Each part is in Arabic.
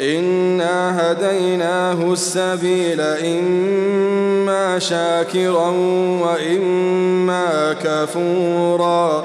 إنا هديناه السبيل إما شاكرا وإما كفورا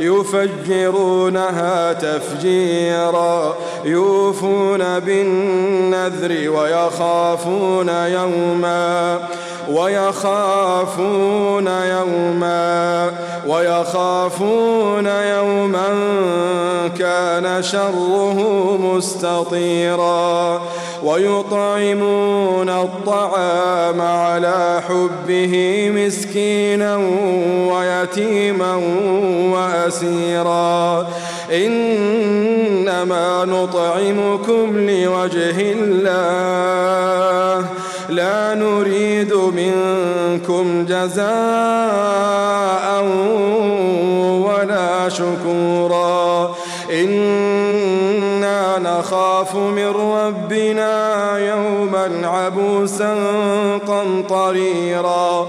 يفجرونها تفجيرا يوفون بالنذر ويخافون يوما. ويخافون يوما ويخافون يوما كان شره مستطيرا ويطعمون الطعام على حبه مسكينا ويتيما وأسيرا. إنما نطعمكم لوجه الله. لا نريد منكم جزاء ولا شكورا. إنا نخاف من ربنا يوما عبوسا قمطريرا.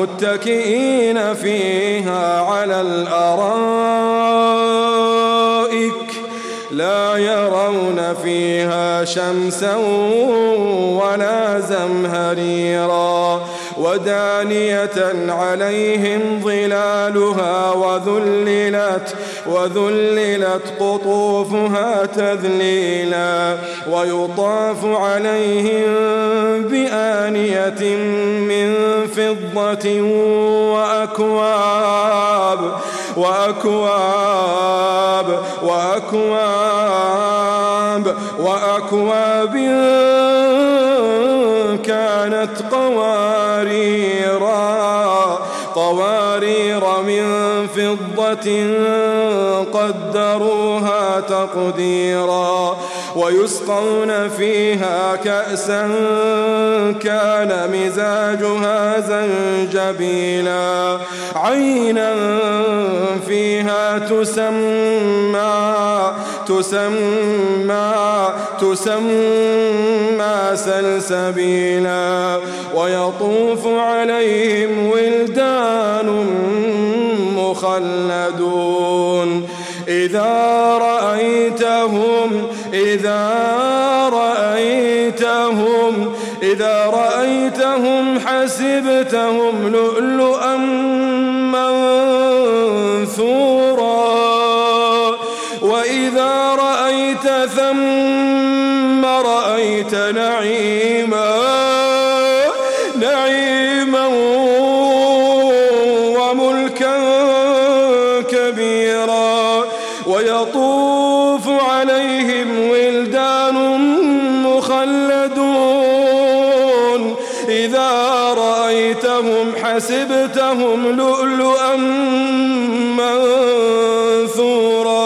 متكئين فيها على الأرائك لا يرون فيها شمسا ولا زمهريرا. ودانية عليهم ظلالها وذللت وذللت قطوفها تذليلا ويطاف عليهم بآنية من فضة وأكواب وأكواب وأكواب وأكواب كانت قواريرا قوارير من فضة قدروها تقديرا ويسقون فيها كأسا كان مزاجها زنجبيلا عينا تسمى تسمى تسمى سلسبيلا. ويطوف عليهم ولدان مخلدون. إذا رأيتهم إذا رأيتهم إذا رأيتهم حسبتهم لؤلؤا منثورا. نعيما نعيما وملكا كبيرا ويطوف عليهم ولدان مخلدون. إذا رأيتهم حسبتهم لؤلؤا منثورا.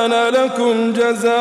كان لكم جزاء.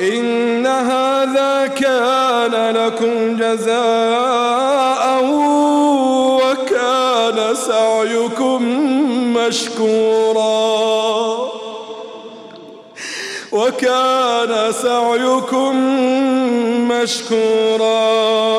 إن هذا كان لكم جزاء وكان سعيكم مشكورا. وكان سعيكم مشكورا.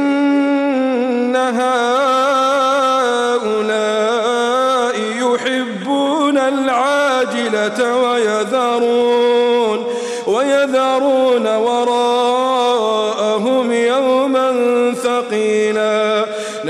هؤلاء يحبون العاجلة ويذرون ويذرون وراءهم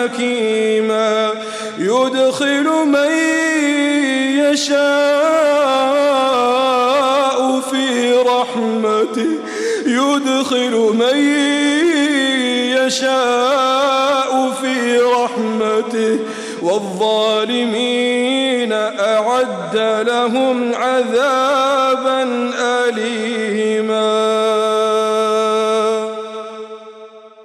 حكيما. يدخل من يشاء في رحمته. يدخل من يشاء في رحمته. والظالمين أعد لهم عذابا أليما